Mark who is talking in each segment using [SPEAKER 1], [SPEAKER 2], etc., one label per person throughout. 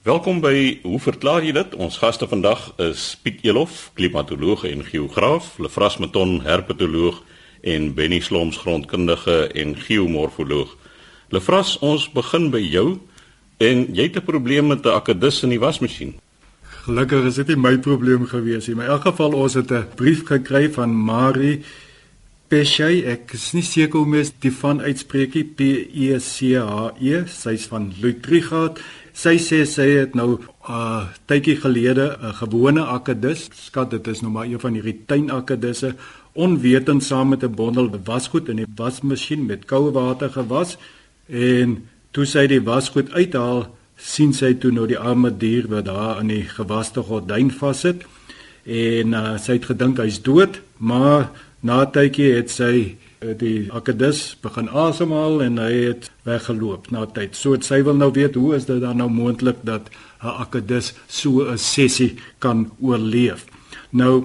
[SPEAKER 1] Welkom by Hoe verklaar jy dit? Ons gaste vandag is Piet Elof, klimatoloog en geograaf, Lefras Meton, herpetoloog en Benny Sloms, grondkundige en geomorfoloog. Lefras, ons begin by jou en jy het 'n probleem met 'n akedus in die wasmasjien.
[SPEAKER 2] Gelukkig is dit nie my probleem gewees nie. In elk geval ons het 'n brief gekry van Marie Peshay. Ek is nie seker hoe mens dit van uitspreek nie. P E C H E. Sy's van Lutrigat. Sy sê sy het nou 'n uh, tydjie gelede 'n gewone akedus, skat dit is nou maar een van hierdie tuinakedusse, onwetend saam met 'n bondel wasgoed in die wasmasjien met koue water gewas en toe sy die wasgoed uithaal, sien sy toe nou die arme dier wat daar in die gewaste gordyn vassit en uh, sy het gedink hy's dood, maar na tydjie het sy die akedus begin asemhaal en hy het weggeloop na tyd. So sy wil nou weet hoe is dit dan nou moontlik dat 'n akedus so 'n sessie kan oorleef. Nou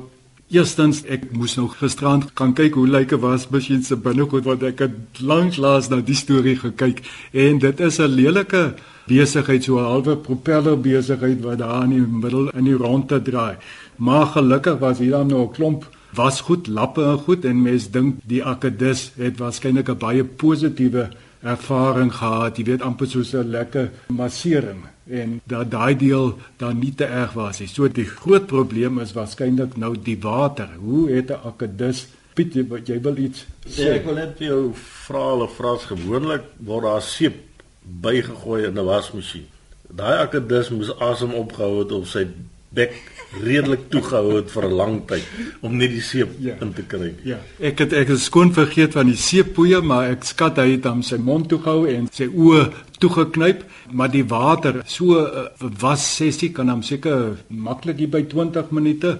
[SPEAKER 2] eerstens ek moes nou gisterand gaan kyk hoe lyk 'n wasmasjien se binnekant want ek het lank laas na die storie gekyk en dit is 'n lelike besigheid so 'n halwe propeller besigheid wat daar in die middel in die ronde draai. Maar gelukkig was hier dan nou 'n klomp was goed lappe en goed en mens dink die akedus het waarskynlik 'n baie positiewe ervaring gehad. Jy weet amper soos 'n lekker massering en dat daai deel dan nie te erg was nie. So die groot probleem is waarskynlik nou die water. Hoe het 'n akedus Piet, wat jy wil iets
[SPEAKER 3] sê? Ja, ek wil net jou vra hulle vras gewoonlik word daar seep bygegooi in 'n wasmasjien. Daai akedus moes asem opgehou het of sy bek redelik toegehou het vir 'n lang tyd om net die seep ja. in te kry.
[SPEAKER 2] Ja. Ek het ek het skoon vergeet van die seeppoeier, maar ek skat hy het hom sy mond toegehou en sy oë toegeknyp, maar die water so uh, was sessie kan hom seker maklik hier by 20 minute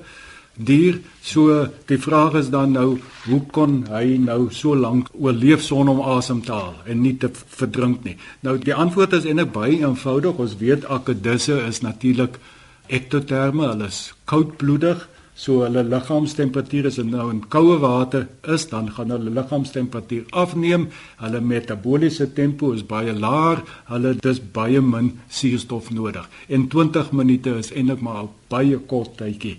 [SPEAKER 2] duur. So die vraag is dan nou, hoe kon hy nou so lank oorleef sonder om asem te haal en nie te verdrink nie? Nou die antwoord is eintlik baie eenvoudig. Ons weet akedisse is natuurlik ektoterme, hulle is koudbloedig, so hulle liggaamstemperatuur is nou in koue water is, dan gaan hulle liggaamstemperatuur afneem. Hulle metabooliese tempo is baie laag, hulle dis baie min suurstof nodig. En 20 minute is eintlik maar 'n baie kort tydjie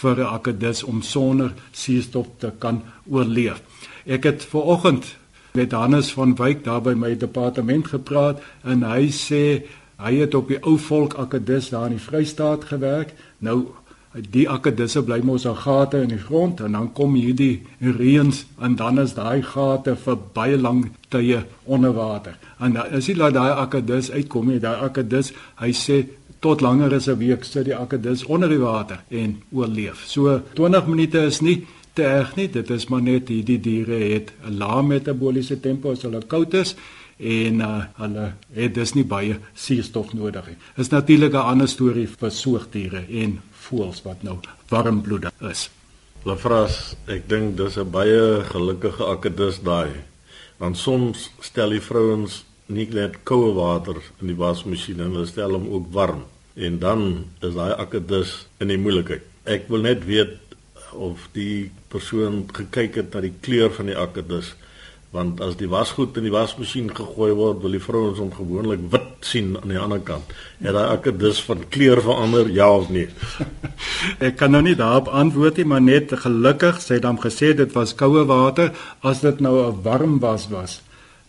[SPEAKER 2] vir 'n akedus om sonder suurstof te kan oorleef. Ek het ver oggend met Hannes van Wyk daar by my departement gepraat en hy sê Hy het op die ou volk akedus daar in die Vrystaat gewerk. Nou die akedisse bly mos aan gate in die grond en dan kom hierdie reëns en dan is daai gate vir baie lang tye onder water. En dan is dit dat daai akedus uitkom, daai akedus, hy sê tot langer as 'n week sit die akedus onder die water en oorleef. So 20 minute is nie te erg nie. Dit is maar net hierdie diere het 'n lae metabooliese tempo as hulle koud is en uh, hulle het dus nie baie suurstof nodig nie. Is natuurlik 'n ander storie vir soogdiere en voëls wat nou warmbloedig is.
[SPEAKER 3] Lefras, ek dink dis 'n baie gelukkige akedus daai. Want soms stel die vrouens nie net koue water in die wasmasjien en hulle stel hom ook warm en dan is daai akedus in die moeilikheid. Ek wil net weet of die persoon gekyk het na die kleur van die akedus want as die wasgoed in die wasmasjien gegooi word, wil die vrouens hom gewoonlik wit sien aan die ander kant. Het daai akker dus van kleur verander ja of nee?
[SPEAKER 2] Ek kan nou nie daarop antwoord nie, maar net gelukkig sê dan gesê dit was koue water as dit nou 'n warm was was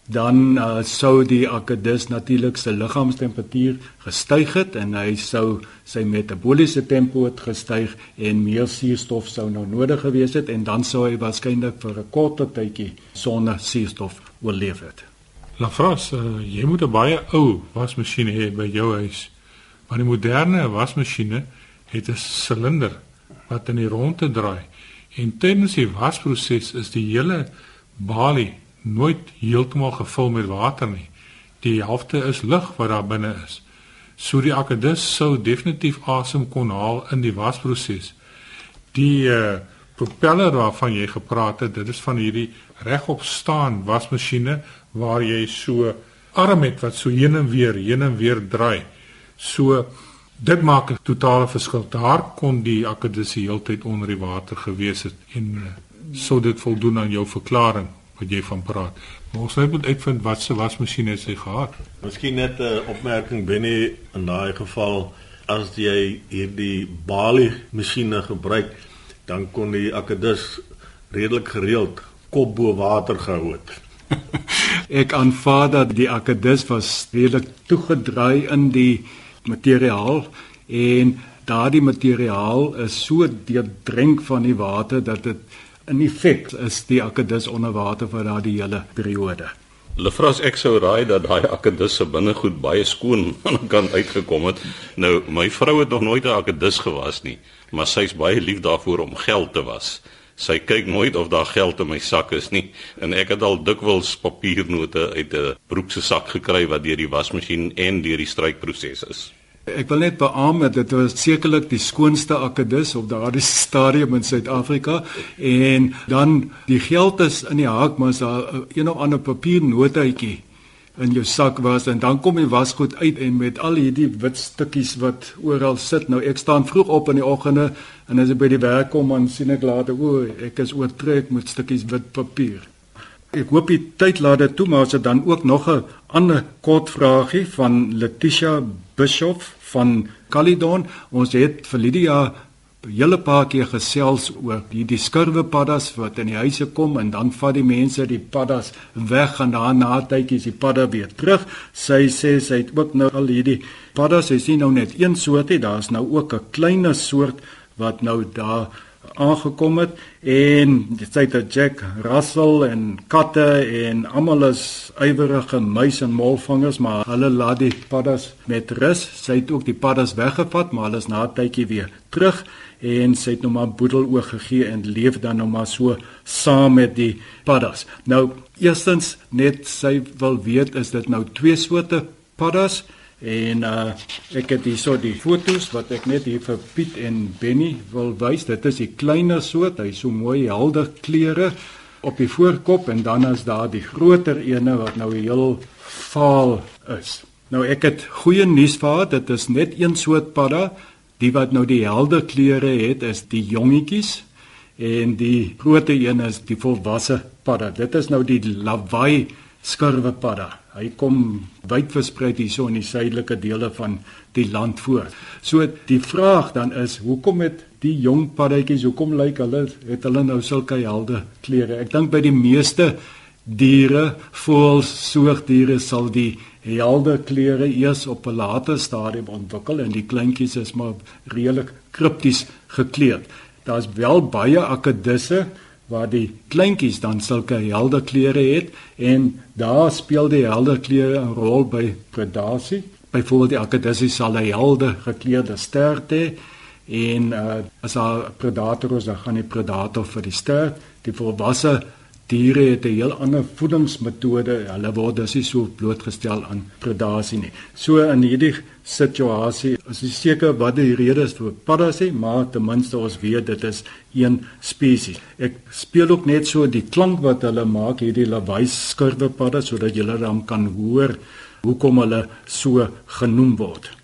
[SPEAKER 2] dan uh, sou die akedus natuurlik sy liggaamstemperatuur gestyg het en hy sou sy metabooliese tempo het gestyg en meer suurstof sou nou nodig gewees het en dan sou hy waarskynlik vir 'n korter tydjie sonder suurstof oorleef het.
[SPEAKER 4] Lafras, uh, jy moet 'n baie ou wasmasjien hê by jou huis. Maar die moderne wasmasjiene het 'n silinder wat in die ronde draai en tydens die wasproses is die hele balie nooit heeltemal gevul met water nie. Die helfte is lug wat daar binne is. So die akedus sou definitief asem kon haal in die wasproses. Die uh, propeller waarvan jy gepraat het, dit is van hierdie regop staan wasmasjiene waar jy so arm het wat so heen en weer, heen en weer draai. So dit maak 'n totale verskil. Daar kon die akedus die hele tyd onder die water gewees het en uh, sou dit voldoen aan jou verklaring wat jy van praat. Maar ons moet uitvind wat se wasmasjien het sy gehad.
[SPEAKER 3] Miskien net 'n uh, opmerking binne in daai geval as jy hierdie Bali masjiene gebruik, dan kon die akedus redelik gereeld kop bo water gehou het.
[SPEAKER 2] Ek aanvaar dat die akedus was redelik toegedraai in die materiaal en daardie materiaal is so deurdrink van die water dat dit in effek is die akedus onder water vir daardie hele periode.
[SPEAKER 1] Lefras ek sou raai dat daai akedus se binnegoed baie skoon aan die kant uitgekom het. Nou my vrou het nog nooit 'n akedus gewas nie, maar sy's baie lief daarvoor om geld te was. Sy kyk nooit of daar geld in my sak is nie en ek het al dikwels papiernote uit 'n broek se sak gekry wat deur die wasmasjien en deur die strykproses is.
[SPEAKER 2] Ek wil net beamoen dat dit was sekerlik die skoonste akedus op daardie stadium in Suid-Afrika en dan die geld is in die hak maar as daar een of ander papiernotaatjie in jou sak was en dan kom die wasgoed uit en met al hierdie wit stukkies wat oral sit. Nou ek staan vroeg op in die oggende en as ek by die werk kom dan sien ek later o, ek is oortrek met stukkies wit papier. Ek hoop die tyd laat dit toe maar as dit dan ook nog 'n ander kort vragie van Letitia Bischoff van Caledon. Ons het vir Lydia 'n hele paar keer gesels oor die die skurwe paddas wat in die huise kom en dan vat die mense die paddas weg en daarna tydjies die padda weer terug. Sy sê sy het ook nou al hierdie paddas, sy sien nou net een soort hê, daar's nou ook 'n kleiner soort wat nou daar aangekom het en dit sê dat Jack Russell en katte en almal is ywerige muis en molvangers maar hulle laat die paddas met rus. Sy het ook die paddas weggevat maar hulle is na 'n tydjie weer terug en sy het nou maar boedel oog gegee en leef dan nou maar so saam met die paddas. Nou eerstens net sy wil weet is dit nou twee soorte paddas En uh ek het hierso die fotos wat ek net hier vir Piet en Benny wil wys. Dit is die kleiner soort, hy so mooi helder kleure op die voorkop en dan is daar die groter ene wat nou heel vaal is. Nou ek het goeie nuus vir haar, dit is net een soort padda. Die wat nou die helder kleure het is die jongetjies en die groter een is die volwasse padda. Dit is nou die lawaai skurwe padda. Hy kom wyd versprei hierso in die suidelike dele van die land voor. So die vraag dan is, hoekom het die jong paddetjies, hoekom lyk hulle het hulle nou sulke helde klere? Ek dink by die meeste diere, voëls, soogdiere sal die helde klere eers op 'n later stadium ontwikkel en die kleintjies is maar redelik kripties gekleed. Daar's wel baie akedisse waar die kleintjies dan sulke helder kleure het en daar speel die helder kleure 'n rol by predasie. Byvoorbeeld die akedisse sal 'n helder gekleurde stert hê en uh, as 'n predator is, dan gaan die predator vir die stert. Die volwasse diere het 'n heel ander voedingsmetode. Hulle word dus nie so blootgestel aan predasie nie. So in hierdie situasie is dit seker wat die rede is vir paddasie, maar ten minste ons weet dit is een spesies. Ek speel ook net so die klank wat hulle maak hierdie lawaai skurwe padda sodat julle dan kan hoor hoekom hulle so genoem word.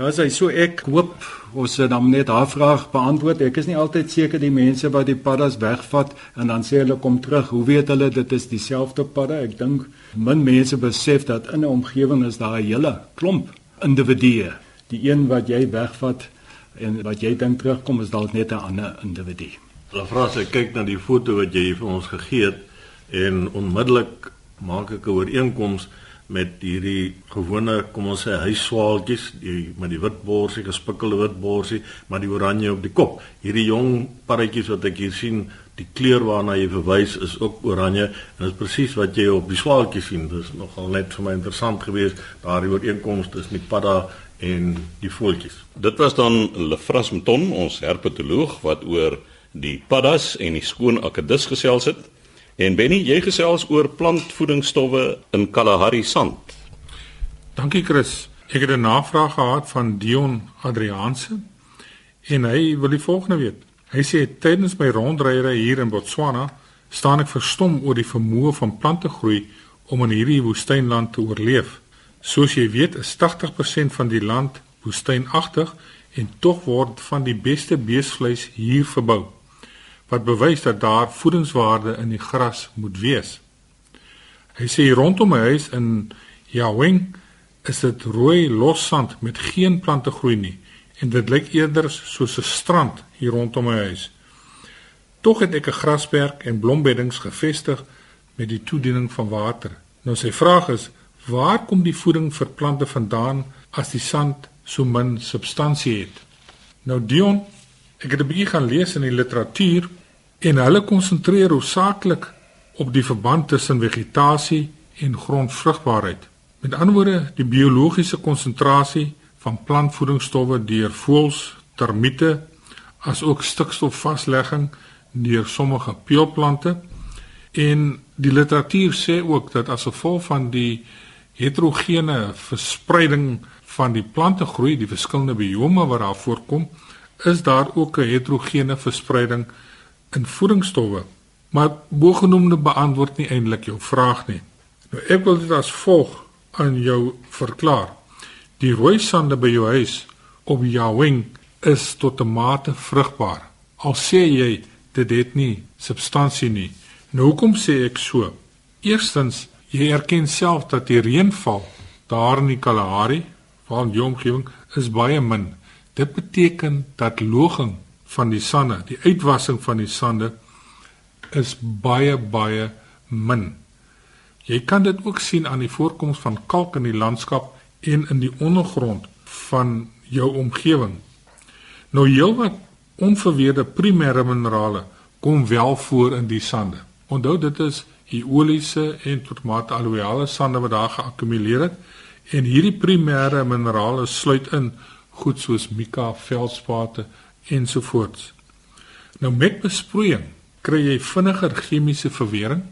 [SPEAKER 2] Ja, sy so ek hoop ons het dan net haar vraag beantwoord. Ek is nie altyd seker die mense wat die paddas wegvat en dan sê hulle kom terug. Hoe weet hulle dit is dieselfde padda? Ek dink min mense besef dat in 'n omgewing is daar 'n hele klomp individue. Die een wat jy wegvat en wat jy dink terugkom is dalk net 'n ander individu.
[SPEAKER 3] Hulle vra as ek kyk na die foto wat jy vir ons gegee het en onmiddellik maak ek 'n ooreenkoms met hierdie gewone kom ons sê huisswaaltjies die met die wit borsie gespikkelde wit borsie maar die oranje op die kop. Hierdie jong parretjies wat ek hier sien die kleur waarna jy verwys is ook oranje en dit is presies wat jy op die swaaltjies sien. Dis nogal net vir my interessant geweest daardie ooreenkomste is met padda en die voeltjies.
[SPEAKER 1] Dit was dan Lefras Mton ons herpetoloog wat oor die paddas en die skoon akedus gesels het En Benny, jy gesels oor plantvoedingsstowwe in Kalahari sand.
[SPEAKER 4] Dankie Chris. Ek het 'n navraag gehad van Dion Adrianse en hy wil die volgende weet. Hy sê tydens my rondryery hier in Botswana staan ek verstom oor die vermoë van plante groei om in hierdie woestynland te oorleef. Soos jy weet, is 80% van die land woestynagtig en tog word van die beste beesvleis hier verbou wat bewys dat daar voedingswaarde in die gras moet wees. Hy sê rondom my huis in Yawing is dit rooi lossand met geen plante groei nie en dit lyk eerder soos 'n strand hier rondom my huis. Tog het ek 'n grasperk en blombeddings gevestig met die toediening van water. Nou sy vraag is: Waar kom die voeding vir plante vandaan as die sand so min substansie het? Nou Dion, ek het 'n bietjie gaan lees in die literatuur en hulle konsentreer hoofsaaklik op die verband tussen vegetasie en grondvrugbaarheid. Met ander woorde, die biologiese konsentrasie van plantvoedingsstowwe deur voëls, termiete, asook stikstofvaslegging deur sommige peulplante en die literatuur sê ook dat as gevolg van die heterogene verspreiding van die plante groei, die verskillende biome wat daar voorkom, is daar ook 'n heterogene verspreiding in voedingsstowwe. Maar bogenoemde beantwoord nie eintlik jou vraag nie. Nou ek wil dit as volg aan jou verklaar. Die rooi sande by jou huis op jou wing is tot 'n mate vrugbaar. Al sê jy dit het nie substansie nie. Nou hoekom sê ek so? Eerstens, jy erken self dat die reënval daar in die Kalahari, van jou omgewing, is baie min. Dit beteken dat loging van die sande, die uitwassing van die sande is baie baie min. Jy kan dit ook sien aan die voorkoms van kalk in die landskap en in die ondergrond van jou omgewing. Nou heelwat onverweerde primêre minerale kom wel voor in die sande. Onthou dit is eoliese en tot mate alluviale sande wat daar geakkumuleer het en hierdie primêre minerale sluit in goed soos mica, veldspate ensovoorts. Nou met besproeiing kry jy vinniger chemiese verwering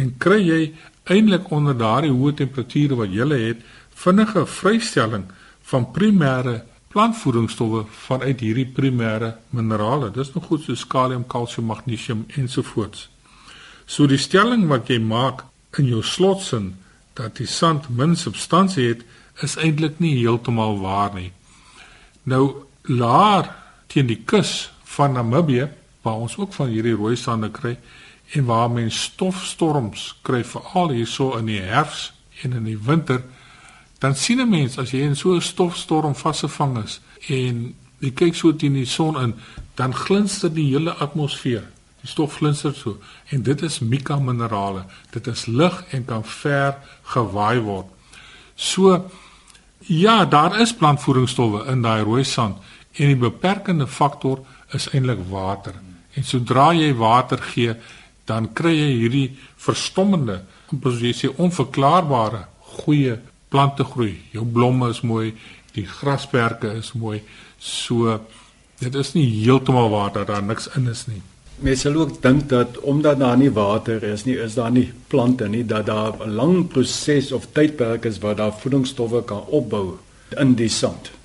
[SPEAKER 4] en kry jy eintlik onder daardie hoë temperature wat jy het vinnige vrystelling van primêre plantvoedingsstowwe vanuit hierdie primêre minerale. Dis nog goed soos kalium, kalsium, magnesium ensovoorts. So die stelling wat jy maak in jou slotsin dat die sand min substansie het, is eintlik nie heeltemal waar nie. Nou laer teen die kus van Namibië waar ons ook van hierdie rooi sande kry en waar mens stofstorms kry veral hierso in die herfs en in die winter dan sien 'n mens as jy in so 'n stofstorm vasgevang is en jy kyk so teen die son in dan glinster die hele atmosfeer die stof glinster so. En dit is mica minerale dit is lig en kan ver gewaai word. So ja daar is plantvoedingsstowwe in daai rooi sand en die beperkende faktor is eintlik water. En sodra jy water gee, dan kry jy hierdie verstommende, amper jy sê onverklaarbare goeie plante groei. Jou blomme is mooi, die grasperke is mooi. So dit is nie heeltemal waar dat daar niks in is nie.
[SPEAKER 2] Mense sal ook dink dat omdat daar nie water is nie, is daar nie plante nie, dat daar 'n lang proses of tydperk is waar daar voedingsstowwe kan opbou in die sand.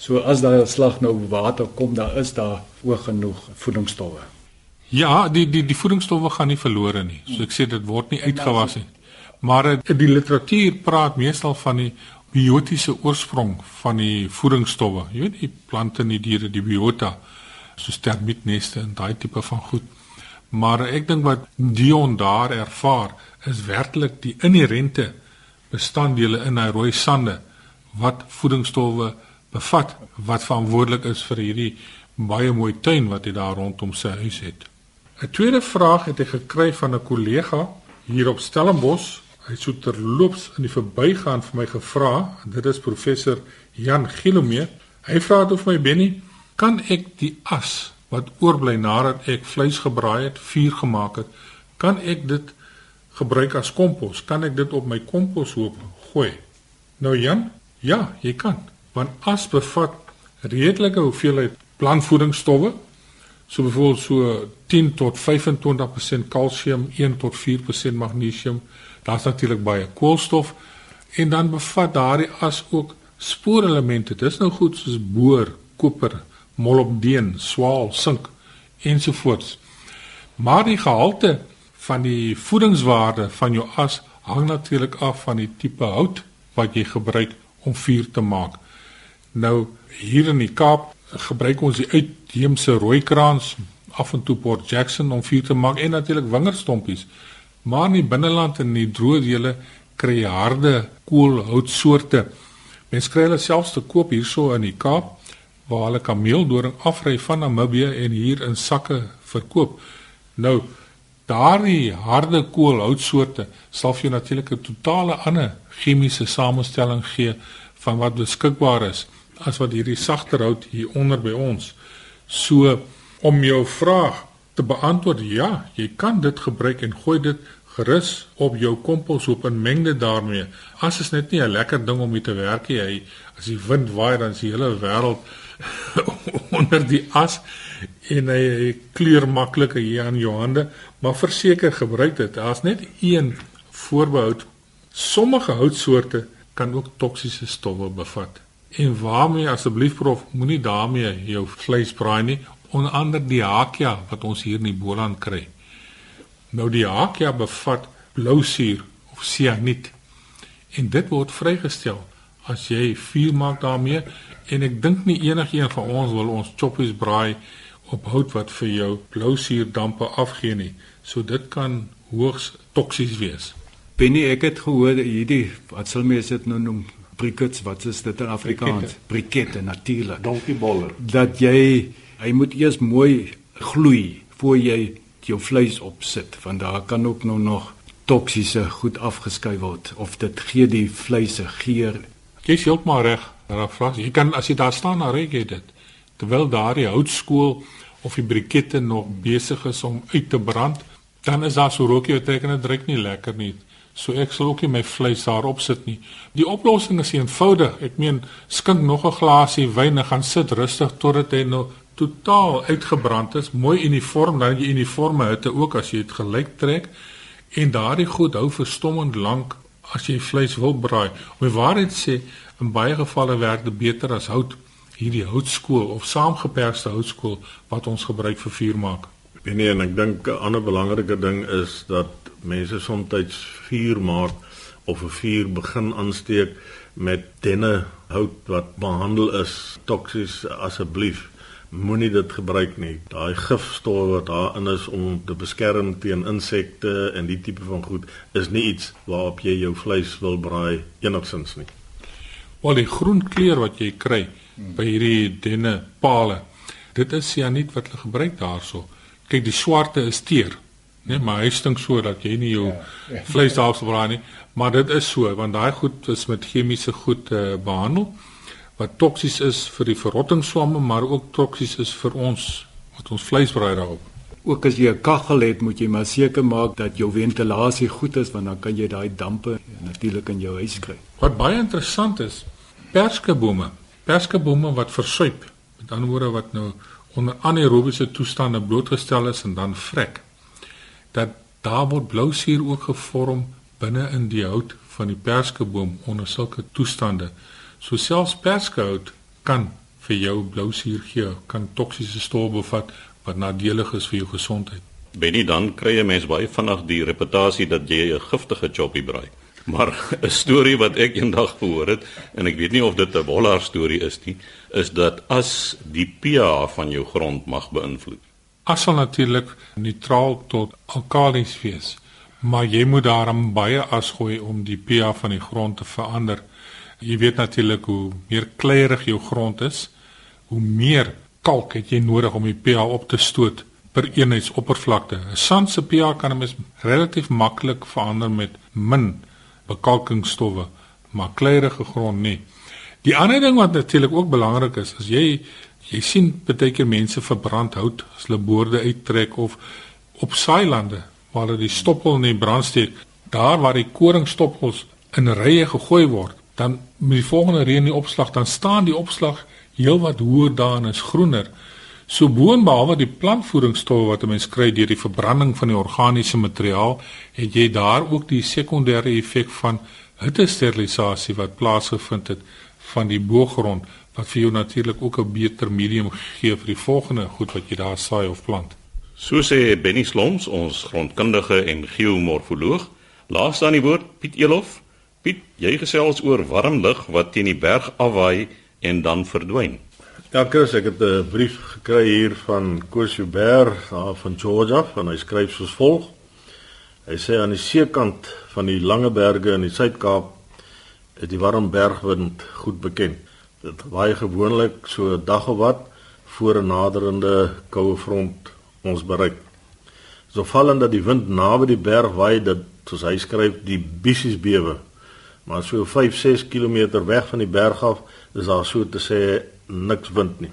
[SPEAKER 2] So as daar 'n slag nou water kom, daar is daar ook genoeg voedingsstowwe.
[SPEAKER 4] Ja, die die die voedingsstowwe gaan nie verlore nie. So ek sê dit word nie uitgewas nie. Maar die literatuur praat meestal van die biotiese oorsprong van die voedingsstowwe. Jy weet die plante en die diere, die biota, so termietneste en daai tipe van goed. Maar ek dink wat Dion daar ervaar is werklik die inherente bestanddele in hy rooi sande wat voedingsstowwe bevat wat verantwoordelik is vir hierdie baie mooi tuin wat hy daar rondom sy huis het. 'n Tweede vraag het ek gekry van 'n kollega hier op Stellenbosch. Hy het so terloops in die verbygaan vir my gevra, dit is professor Jan Gilomee. Hy vra het of my Benny, kan ek die as wat oorbly nadat ek vleis gebraai het, vuur gemaak het, kan ek dit gebruik as kompos? Kan ek dit op my komposhoop gooi? Nou Jan, ja, jy kan want as bevat redelike hoeveelheid plantvoedingsstowwe so byvoorbeeld so 10 tot 25% kalsium 1 tot 4% magnesium daar's natuurlik baie koolstof. En dan bevat daardie as ook spoorelemente. Dis nou goed soos boor koper molibdeen swaal sink ensovoorts maar die gehalte van die voedingswaarde van jou as hang natuurlik af van die tipe hout wat jy gebruik om vuur te maak Nou Hier in die Kaap gebruik ons die uitheemse rooikraans, af en toe Port Jackson om vuur te maak en natuurlik wingerdstompies. Maar in die binneland en in die droë dele kry jy harde koolhoutsoorte. Mense kry hulle selfs te koop hierso in die Kaap waar hulle kameeldoring afry van Namibië en hier in sakke verkoop. Nou daardie harde koolhoutsoorte sal vir jou natuurlik 'n totale ander chemiese samestelling gee van wat beskikbaar is as wat hierdie sagter hout hier onder by ons. So om jou vraag te beantwoord, ja, jy kan dit gebruik en gooi dit gerus op jou komposhoop en meng dit daarmee. As is net nie 'n lekker ding om mee te werk nie. Hy as die wind waai dan is die hele wêreld onder die as en hy, hy kleur maklik hier aan jou hande, maar verseker gebruik dit. Daar's net een voorbehoud. Sommige houtsoorte kan ook toksiese stowwe bevat. En waarmee asseblief prof, moenie daarmee jou vleis braai nie, onder andere die hakia wat ons hier in die Boland kry. Nou die hakia bevat blousuur of sianiet. En dit word vrygestel as jy vuur maak daarmee en ek dink nie enigiemand van ons wil ons choppies braai op hout wat vir jou blousuurdampe afgee nie. So dit kan hoogs toksies wees.
[SPEAKER 2] Benny, ek het gehoor hierdie wat sal mense dit nou noem briquettes, wat is dit in Afrikaans? Briquette natuurlik.
[SPEAKER 3] Donkieboller.
[SPEAKER 2] Dat jy hy moet eers mooi gloei voor jy jou vleis opsit want daar kan ook nou nog toksiese goed afgeskei word of dit gee die vleis se geur.
[SPEAKER 4] Jy's heeltemal reg, Rafras. Jy kan as jy daar staan, dan reik jy dit. Terwyl daardie houtskool of die brikette nog besig is om uit te brand, dan is daar so rookie wat trek en dit ruik nie lekker nie. So ek sal ook nie my vleis daarop sit nie. Die oplossing is eenvoudig. Ek meen, skink nog 'n glasie wyn en gaan sit rustig totdat hy nou totaal uitgebrand is, mooi uniform, dan jy uniforme hitte ook as jy dit gelyk trek en daardie goed hou verstommend lank as jy vleis wil braai. Om die waarheid sê, in baie gevalle werk dit beter as hout hierdie houtskool of saamgeperste houtskool wat ons gebruik vir vuur maak.
[SPEAKER 3] Nee, en ek dink 'n ander belangrike ding is dat mense soms vuur maak of 'n vuur begin aansteek met denne hout wat behandel is toksies asseblief moenie dit gebruik nie. Daai gifstowwe wat daarin is om te beskerm teen insekte en die tipe van goed is nie iets waarop jy jou vleis wil braai enigsins nie.
[SPEAKER 4] Wel die groen kleur wat jy kry by hierdie denne pale. Dit is sianiet wat hulle gebruik daarso. Kyk die swarte is teer. Nee, maar hy stink so dat jy nie jou ja, ja, vleis daarop braai nie, maar dit is so want daai goed is met chemiese goed uh, behandel wat toksies is vir die verrottingsswamme, maar ook toksies is vir ons wat ons vleis braai daarop.
[SPEAKER 2] Ook as jy 'n kaggel het, moet jy maar seker maak dat jou ventilasie goed is want dan kan jy daai dampe natuurlik in jou huis kry.
[SPEAKER 4] Wat baie interessant is, perskebome, perskebome wat versuip, met ander woorde wat nou onder anaerobiese toestande blootgestel is en dan vrek. Dat daar word blousuur ook gevorm binne in die hout van die perskeboom onder sulke toestande. So selfs perskehout kan vir jou blousuur gee, kan toksiese stowwe bevat wat nadelig is vir jou gesondheid.
[SPEAKER 1] Benny dan kry jy mens baie vinnig die reputasie dat jy 'n giftige choppie braai. Maar 'n storie wat ek eendag gehoor het en ek weet nie of dit 'n bollaar storie is nie, is dat as die pH van jou grond mag beïnvloed.
[SPEAKER 4] As sal natuurlik neutraal tot alkalies wees, maar jy moet daarom baie as gooi om die pH van die grond te verander. Jy weet natuurlik hoe meer kleierig jou grond is, hoe meer kalk het jy nodig om die pH op te stoot per eenheidsoppervlakte. 'n Sand se pH kan mens relatief maklik verander met min bekalkingsstowwe, maar kleierige grond nie. Die ander ding wat natuurlik ook belangrik is, as jy jy sien baie keer mense verbrand hout as hulle boorde uittrek of op saailande waar hulle die stoppel in die brand steek, daar waar die koringstoppels in rye gegooi word, dan met die volgende reën die opslag dan staan die opslag heelwat hoër daar en is groener. So boonbehalwe die plantvoedingsstowwe wat 'n mens kry deur die verbranding van die organiese materiaal, het jy daar ook die sekondêre effek van hittesterilisasie wat plaasgevind het van die boergrond wat vir jou natuurlik ook 'n beter medium gee vir die volgende goed wat jy daar saai of plant.
[SPEAKER 1] So sê Benny Sloms, ons grondkundige en geomorfoloog. Laaste aan die woord Piet Elof. Piet, jy gesels oor warm lug wat teen die berg afwaai en dan verdwyn.
[SPEAKER 3] Ja, Chris, ek het 'n brief gekry hier van Koos Joubert daar van Georgia en hy skryf soos volg. Hy sê aan die seekant van die lange berge in die Suid-Kaap is die warm bergwind goed bekend. Dit waai gewoonlik so 'n dag of wat voor 'n naderende koue front ons bereik. So vallend dat die wind naby die berg waai dat soos hy skryf die bissies bewe. Maar so 5-6 km weg van die berg af is daar so te sê niks wind nie.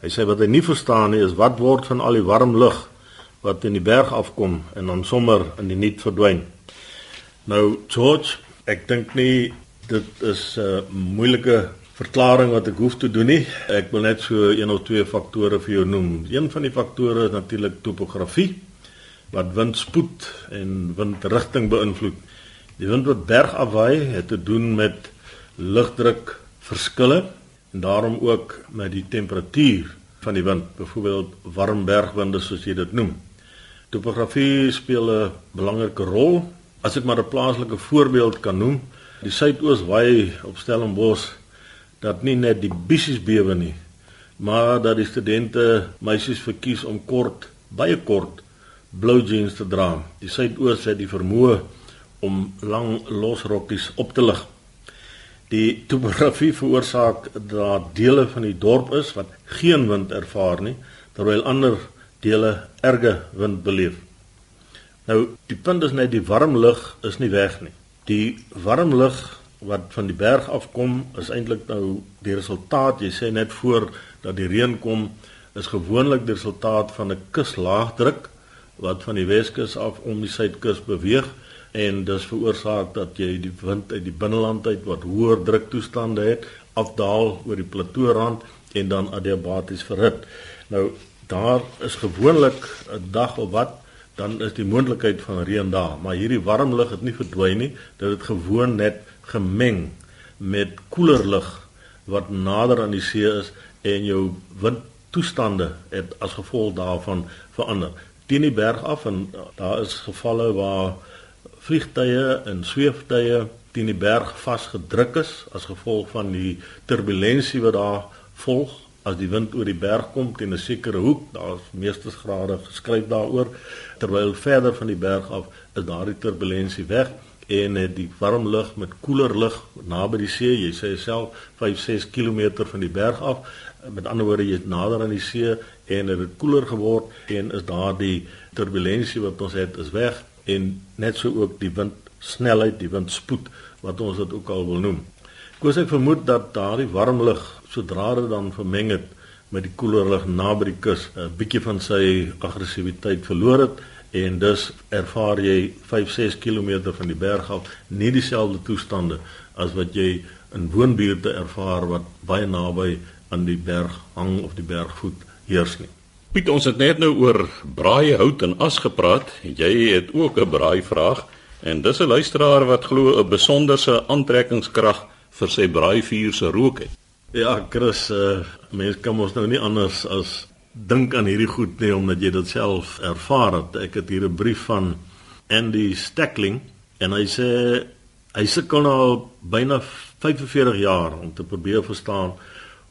[SPEAKER 3] Hy sê wat hy nie verstaan nie is wat word van al die warm lug wat in die berg afkom en dan sommer in die niet verdwyn. Nou George, ek dink nie dit is 'n uh, moeilike verklaring wat ek hoef te doen nie. Ek wil net so een of twee faktore vir jou noem. Een van die faktore is natuurlik topografie wat windspoed en windrigting beïnvloed. Die wind wat berg afwaai het te doen met lugdruk verskille en daarom ook met die temperatuur van die wind, byvoorbeeld warm bergwinde soos jy dit noem. Topografie speel 'n belangrike rol. As ek maar 'n plaaslike voorbeeld kan noem, die suidoos waai op Stellenbosch dat nie net die bissies bewe nie, maar dat die studente meisies verkies om kort, baie kort blou jeans te dra. Die suidoos het die vermoë om lang losrokkies op te lig. Die topografie veroorsaak dat dele van die dorp is wat geen wind ervaar nie, terwyl ander dele erge wind beleef. Nou, die punt is net die warm lug is nie weg nie. Die warm lug wat van die berg afkom is eintlik nou die resultaat, jy sê net voor dat die reën kom, is gewoonlik die resultaat van 'n kuslaagdruk wat van die Weskus af om die Suidkus beweeg. En dis veroorsaak dat jy die wind uit die binneland uit wat hoër druktoestande het afdaal oor die platoorand en dan adiabaties verhit. Nou daar is gewoonlik 'n dag of wat dan is die moontlikheid van reën daar, maar hierdie warm lug het nie verdwyn nie, dit het gewoon net gemeng met koeler lug wat nader aan die see is en jou windtoestande het as gevolg daarvan verander. Teen die berg af en daar is gevalle waar vliegtye en sweeftye teen die berg vasgedruk is as gevolg van die turbulensie wat daar volg as die wind oor die berg kom teen 'n sekere hoek, daar's meestersgrade geskryf daaroor, terwyl verder van die berg af is daardie turbulensie weg en het die warm lug met koeler lug naby die see, jy sê self 5-6 km van die berg af, met ander woorde jy is nader aan die see en het koeler geword en is daardie turbulensie wat ons het is weg en net so ook die windsnelheid, die windspoed wat ons dit ook al wil noem. Koos ek vermoed dat daardie warm lug sodra dit dan vermeng het met die koeler lug naby die kus 'n bietjie van sy aggressiwiteit verloor het en dus ervaar jy 5-6 km van die berg af nie dieselfde toestande as wat jy in woonbuurte ervaar wat baie naby aan die berg hang of die bergvoet heers nie.
[SPEAKER 1] Piet, ons het net nou oor braai hout en as gepraat. Jy het ook 'n braai vraag en dis 'n luisteraar wat glo 'n besonderse aantrekkingskrag vir sy braaivuur se rook het.
[SPEAKER 3] Ja, Chris, uh, mens kan mos nou nie anders as dink aan hierdie goed nie omdat jy dit self ervaar het. Ek het hier 'n brief van Andy Stackling en hy sê hy sukkel nou byna 45 jaar om te probeer verstaan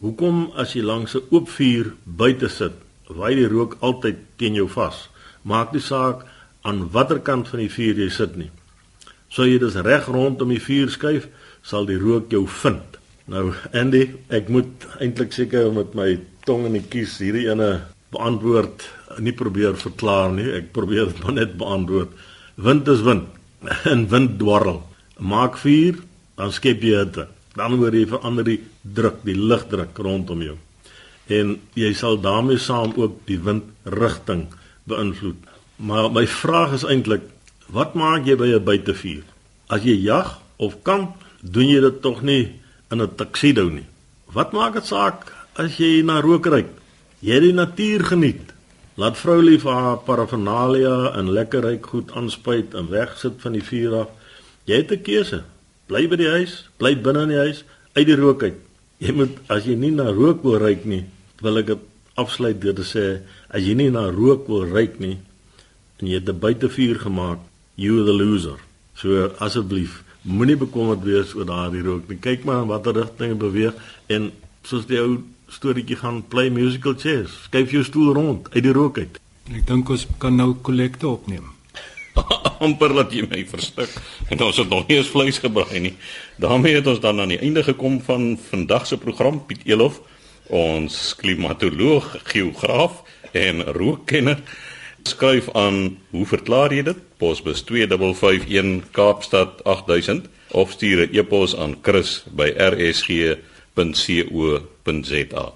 [SPEAKER 3] hoekom as jy langs 'n oop vuur buite sit, waai die rook altyd teen jou vas. Maak nie saak aan watter kant van die vuur jy sit nie. Sou jy dus reg rondom die vuur skuif, sal die rook jou vind. Nou Andy, ek moet eintlik seker met my tong in die kies hierdie ene beantwoord, nie probeer verklaar nie. Ek probeer dit maar net beantwoord. Wind is wind. En wind dwarrel. Maak vuur, dan skep jy hitte. Dan word jy verander die druk, die lugdruk rondom jou. En jy sal daarmee saam ook die windrigting beïnvloed. Maar my vraag is eintlik, wat maak jy by 'n buitevuur? As jy jag of kamp, doen jy dit tog nie in 'n tuxedo nie. Wat maak dit saak as jy na rook ry? Jy die natuur geniet. Laat vrou lief haar paraphernalia en lekker ryk goed aanspuit en wegsit van die vuur af. Jy het 'n keuse. Bly by die huis, bly binne in die huis, uit die rook uit. Jy moet as jy nie na rook wil ryk nie, wil ek dit afsluit deur te sê, as jy nie na rook wil ryk nie en jy het 'n buitevuur gemaak, you the loser. So asseblief Moenie bekommerd wees oor daardie rook nie. Kyk maar in watter rigting hy beweeg en soos die ou storieetjie gaan play musical chairs. Skuif jou stoel rond uit die rook uit.
[SPEAKER 2] Ek dink ons kan nou kollekte opneem.
[SPEAKER 1] amper laat jy my verstik en ons het nog nie eens vleis gebraai nie. daarmee het ons dan aan die einde gekom van vandag se program Piet Elof, ons klimatoloog, geograaf en rookkenner. Skryf aan, hoe verklaar jy dit? Posbus 2551 Kaapstad 8000 of stuur 'n e-pos aan chris@rsg.co.za.